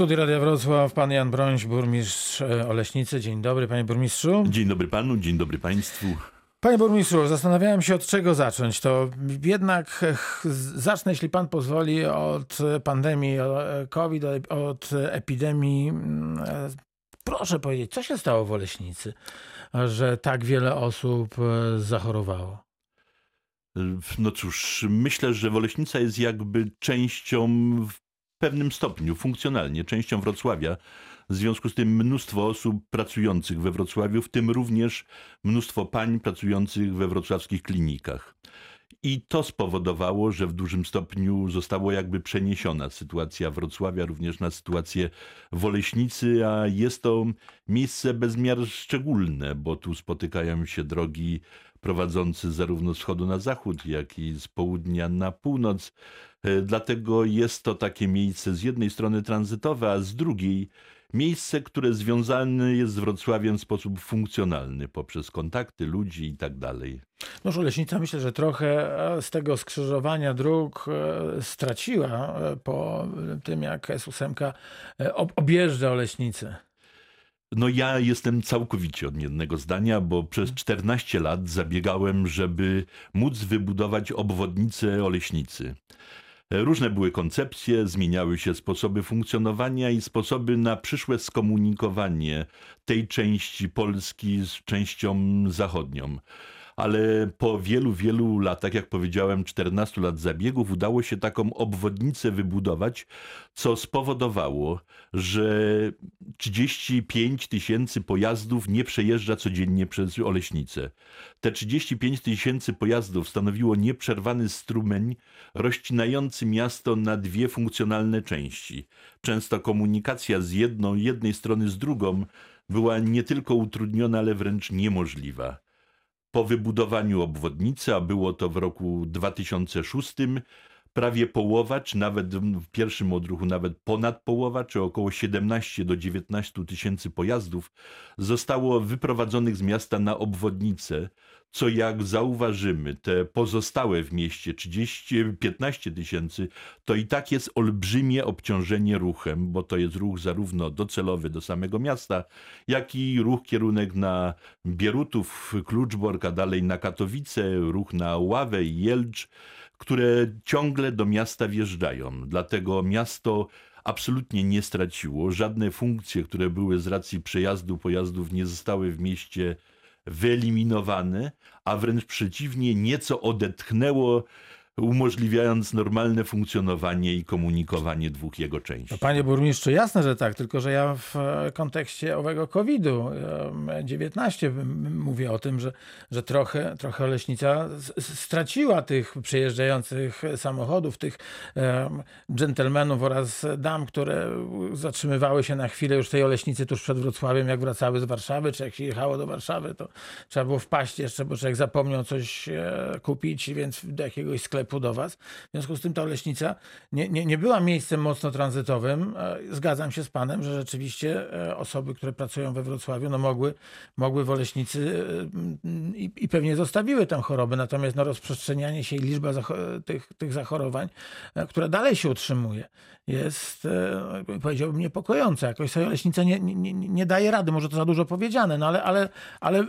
studiu Radia Wrocław pan Jan Brońś, burmistrz e, Oleśnicy. Dzień dobry, panie burmistrzu. Dzień dobry panu, dzień dobry państwu. Panie burmistrzu, zastanawiałem się od czego zacząć. To jednak zacznę, jeśli pan pozwoli, od pandemii e, COVID, od epidemii. Mm, e, proszę powiedzieć, co się stało w Oleśnicy, że tak wiele osób zachorowało? No cóż, myślę, że Woleśnica jest jakby częścią pewnym stopniu, funkcjonalnie, częścią Wrocławia. W związku z tym mnóstwo osób pracujących we Wrocławiu, w tym również mnóstwo pań pracujących we wrocławskich klinikach. I to spowodowało, że w dużym stopniu została jakby przeniesiona sytuacja Wrocławia również na sytuację Woleśnicy, a jest to miejsce bezmiar szczególne, bo tu spotykają się drogi prowadzący zarówno z wschodu na zachód, jak i z południa na północ. E, dlatego jest to takie miejsce z jednej strony tranzytowe, a z drugiej miejsce, które związane jest z Wrocławiem w sposób funkcjonalny poprzez kontakty ludzi i tak dalej. No Żuleśnica myślę, że trochę e, z tego skrzyżowania dróg e, straciła po tym, jak S8 objeżdża Oleśnicę. No ja jestem całkowicie odmiennego zdania, bo przez 14 lat zabiegałem, żeby móc wybudować obwodnicę Oleśnicy. Różne były koncepcje, zmieniały się sposoby funkcjonowania i sposoby na przyszłe skomunikowanie tej części Polski z częścią zachodnią ale po wielu, wielu latach, jak powiedziałem, 14 lat zabiegów, udało się taką obwodnicę wybudować, co spowodowało, że 35 tysięcy pojazdów nie przejeżdża codziennie przez Oleśnicę. Te 35 tysięcy pojazdów stanowiło nieprzerwany strumień rozcinający miasto na dwie funkcjonalne części. Często komunikacja z jedną, jednej strony z drugą była nie tylko utrudniona, ale wręcz niemożliwa po wybudowaniu obwodnicy, a było to w roku 2006, prawie połowa, czy nawet w pierwszym odruchu nawet ponad połowa, czy około 17 do 19 tysięcy pojazdów zostało wyprowadzonych z miasta na obwodnicę, co jak zauważymy, te pozostałe w mieście 30, 15 tysięcy, to i tak jest olbrzymie obciążenie ruchem, bo to jest ruch zarówno docelowy do samego miasta, jak i ruch kierunek na Bierutów, Kluczbork, a dalej na Katowice, ruch na Ławę Jelcz, które ciągle do miasta wjeżdżają. Dlatego miasto absolutnie nie straciło. Żadne funkcje, które były z racji przejazdu pojazdów, nie zostały w mieście wyeliminowane, a wręcz przeciwnie, nieco odetchnęło umożliwiając normalne funkcjonowanie i komunikowanie dwóch jego części. No, panie burmistrzu, jasne, że tak, tylko że ja w kontekście owego COVID-19 mówię o tym, że, że trochę, trochę Leśnica straciła tych przejeżdżających samochodów, tych dżentelmenów oraz dam, które zatrzymywały się na chwilę już tej Oleśnicy tuż przed Wrocławiem, jak wracały z Warszawy, czy jak się jechało do Warszawy, to trzeba było wpaść jeszcze, bo człowiek zapomniał coś e, kupić, więc do jakiegoś sklepu sklepu do was. W związku z tym ta Oleśnica nie, nie, nie była miejscem mocno tranzytowym. E, zgadzam się z panem, że rzeczywiście e, osoby, które pracują we Wrocławiu, no mogły, mogły w Oleśnicy e, i, i pewnie zostawiły tę chorobę. Natomiast no, rozprzestrzenianie się i liczba tych, tych zachorowań, która dalej się utrzymuje, jest, powiedziałbym, niepokojąca. Jakoś sobie Oleśnica nie, nie, nie daje rady. Może to za dużo powiedziane, no ale, ale, ale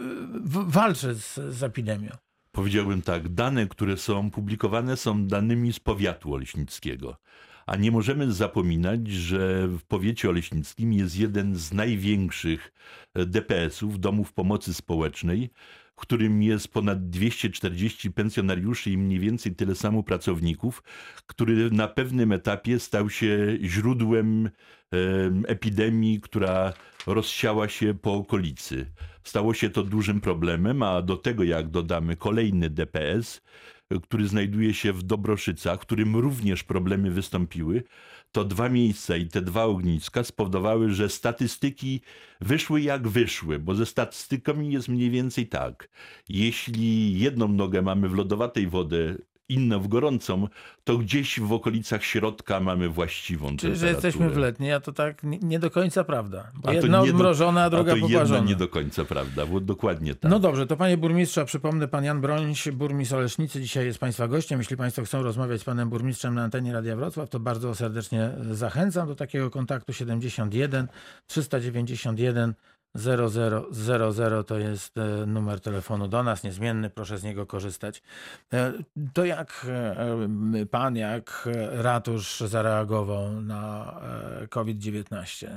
walczy z, z epidemią powiedziałbym tak, dane, które są publikowane, są danymi z powiatu oleśnickiego. A nie możemy zapominać, że w powiecie oleśnickim jest jeden z największych e, DPS-ów, domów pomocy społecznej, którym jest ponad 240 pensjonariuszy i mniej więcej tyle samo pracowników, który na pewnym etapie stał się źródłem epidemii, która rozsiała się po okolicy. Stało się to dużym problemem, a do tego jak dodamy kolejny DPS, który znajduje się w Dobroszycach, w którym również problemy wystąpiły, to dwa miejsca i te dwa ogniska spowodowały, że statystyki wyszły jak wyszły, bo ze statystykami jest mniej więcej tak. Jeśli jedną nogę mamy w lodowatej wodę inną w gorącą, to gdzieś w okolicach środka mamy właściwą Czyli, temperaturę. że jesteśmy w letniej, a to tak nie, do końca prawda. Bo A to jedna odmrożona, a druga A to poparzona. nie do końca prawda, bo dokładnie tak. No dobrze, to panie burmistrzu, a przypomnę, pan Jan Brońś, burmistrz Olesznicy, dzisiaj jest państwa gościem. Jeśli państwo chcą rozmawiać z panem burmistrzem na antenie Radia Wrocław, to bardzo serdecznie zachęcam do takiego kontaktu 71 391 0000 to jest e, numer telefonu do nas, niezmienny, proszę z niego korzystać. E, To jak e, pan, jak ratusz zareagował na e, COVID-19?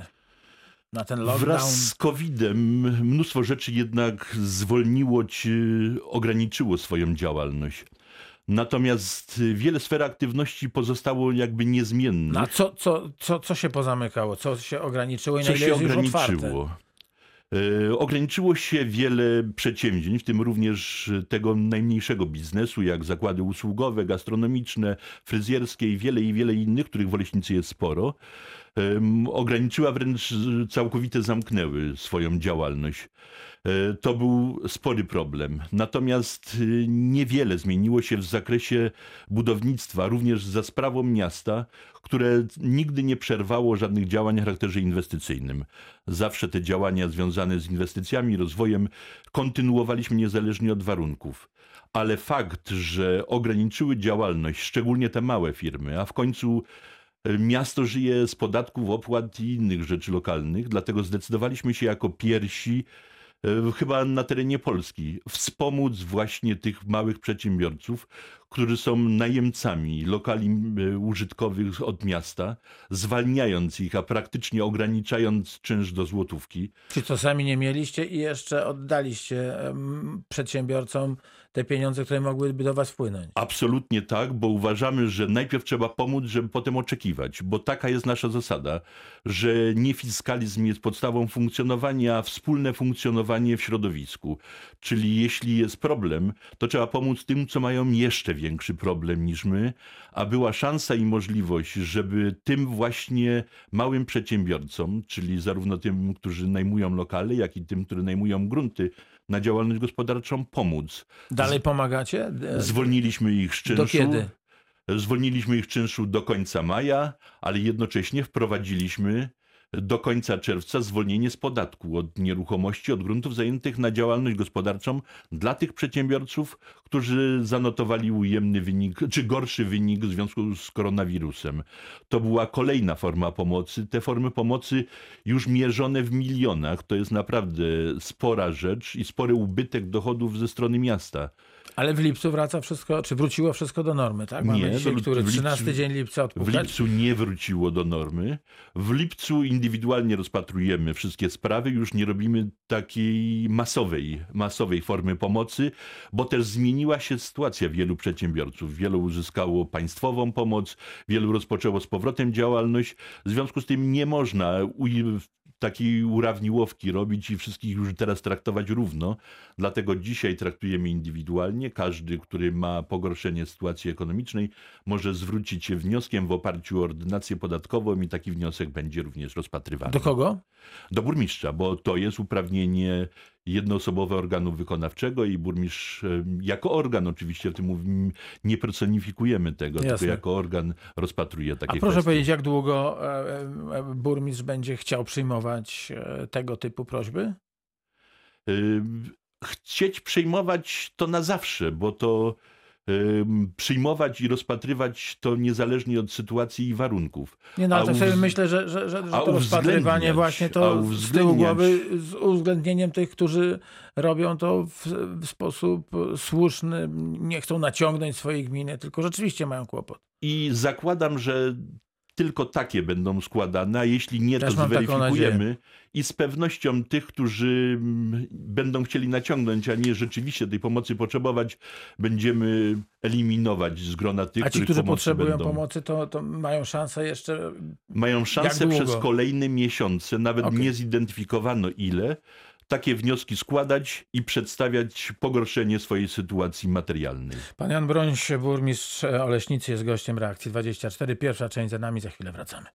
Na ten lockdown? Wraz z COVID-em mnóstwo rzeczy jednak zwolniło czy ograniczyło swoją działalność. Natomiast wiele sfer aktywności pozostało jakby niezmiennych. A co, co, co, co się pozamykało? Co się ograniczyło i na Co ile się jest już otwarte? Ograniczyło? E, Ograniczyło się wiele przedsięwzięć, w tym również tego najmniejszego biznesu, jak zakłady usługowe, gastronomiczne, fryzjerskie i wiele i wiele innych, których w Oleśnicy jest sporo. Ograniczyła wręcz całkowite zamknęły swoją działalność. E, To był spory problem. Natomiast y, niewiele zmieniło się w zakresie budownictwa, również za sprawą miasta, które nigdy nie przerwało żadnych działań o charakterze inwestycyjnym. Zawsze te działania związane z inwestycjami, rozwojem kontynuowaliśmy niezależnie od warunków. Ale fakt, że ograniczyły działalność, szczególnie te małe firmy, a w końcu e, miasto żyje z podatków, opłat i innych rzeczy lokalnych, dlatego zdecydowaliśmy się jako pierwsi e, chyba na terenie Polski, wspomóc właśnie tych małych przedsiębiorców, którzy są najemcami lokali e, użytkowych od miasta, zwalniając ich, a praktycznie ograniczając czynsz do złotówki. Czy to sami nie mieliście i jeszcze oddaliście przedsiębiorcom te pieniądze, które mogłyby do was wpłynąć? Absolutnie tak, bo uważamy, że najpierw trzeba pomóc, żeby potem oczekiwać, bo taka jest nasza zasada, że nie fiskalizm jest podstawą funkcjonowania, a wspólne funkcjonowanie w środowisku. Czyli jeśli jest problem, to trzeba pomóc tym, co mają jeszcze większy problem niż my, a była szansa i możliwość, żeby tym właśnie małym przedsiębiorcom, czyli zarówno tym, którzy najmują lokale, jak i tym, którzy najmują grunty na działalność gospodarczą, pomóc. Dalej pomagacie? Zwolniliśmy ich z czynszu. Do kiedy? Zwolniliśmy ich z czynszu do końca maja, ale jednocześnie wprowadziliśmy do końca czerwca zwolnienie z podatku od nieruchomości, od gruntów zajętych na działalność gospodarczą dla tych przedsiębiorców, którzy zanotowali ujemny wynik, czy gorszy wynik w związku z koronawirusem. To była kolejna forma pomocy. Te formy pomocy już mierzone w milionach. To jest naprawdę spora rzecz i spory ubytek dochodów ze strony miasta. Ale w lipcu wraca wszystko, czy wróciło wszystko do normy, tak? Mamy Nie, dzisiaj, w- który w lipcu- 13 dzień lipca W odpukać? lipcu nie wróciło do normy. W lipcu indywidualnie rozpatrujemy wszystkie sprawy, już nie robimy takiej masowej, masowej formy pomocy, bo też zmieniła się sytuacja wielu przedsiębiorców. Wielu uzyskało państwową pomoc, wielu rozpoczęło z powrotem działalność. W związku z tym nie można takiej urawniłowki robić i wszystkich już teraz traktować równo. Dlatego dzisiaj traktujemy indywidualnie. Każdy, który ma pogorszenie sytuacji ekonomicznej, może zwrócić się wnioskiem w oparciu o ordynację podatkową i taki wniosek będzie również rozpatrywany. Do kogo? Do burmistrza, bo to jest uprawnienie jednoosobowe organu wykonawczego i burmistrz e, jako organ oczywiście, w tym mówimy, nie personifikujemy tego, Jasne. tylko jako organ rozpatruje takie A proszę kwestie. powiedzieć, jak długo e, e, burmistrz będzie chciał przyjmować tego typu prośby? Chcieć przejmować to na zawsze, bo to przyjmować i rozpatrywać to niezależnie od sytuacji i warunków. Nie, no ale tak sobie myślę, że, że, że, że to rozpatrywanie właśnie to z tyłu głowy z uwzględnieniem tych, którzy robią to w, w sposób słuszny, nie chcą naciągnąć swojej gminy, tylko rzeczywiście mają kłopot. I zakładam, że tylko takie będą składane, a jeśli nie, to Też taką zweryfikujemy. I z pewnością tych, którzy mm, będą chcieli naciągnąć, a nie rzeczywiście tej pomocy potrzebować, będziemy eliminować z grona tych, A ci, którzy potrzebują będą. pomocy, to, to mają szansę jeszcze Mają szansę przez kolejne miesiące, nawet Okej. nie zidentyfikowano ile, takie wnioski składać i przedstawiać pogorszenie swojej sytuacji materialnej. Pan Jan Brońś, burmistrz Oleśnicy jest gościem reakcji 24. Pierwsza część za nami, za chwilę wracamy.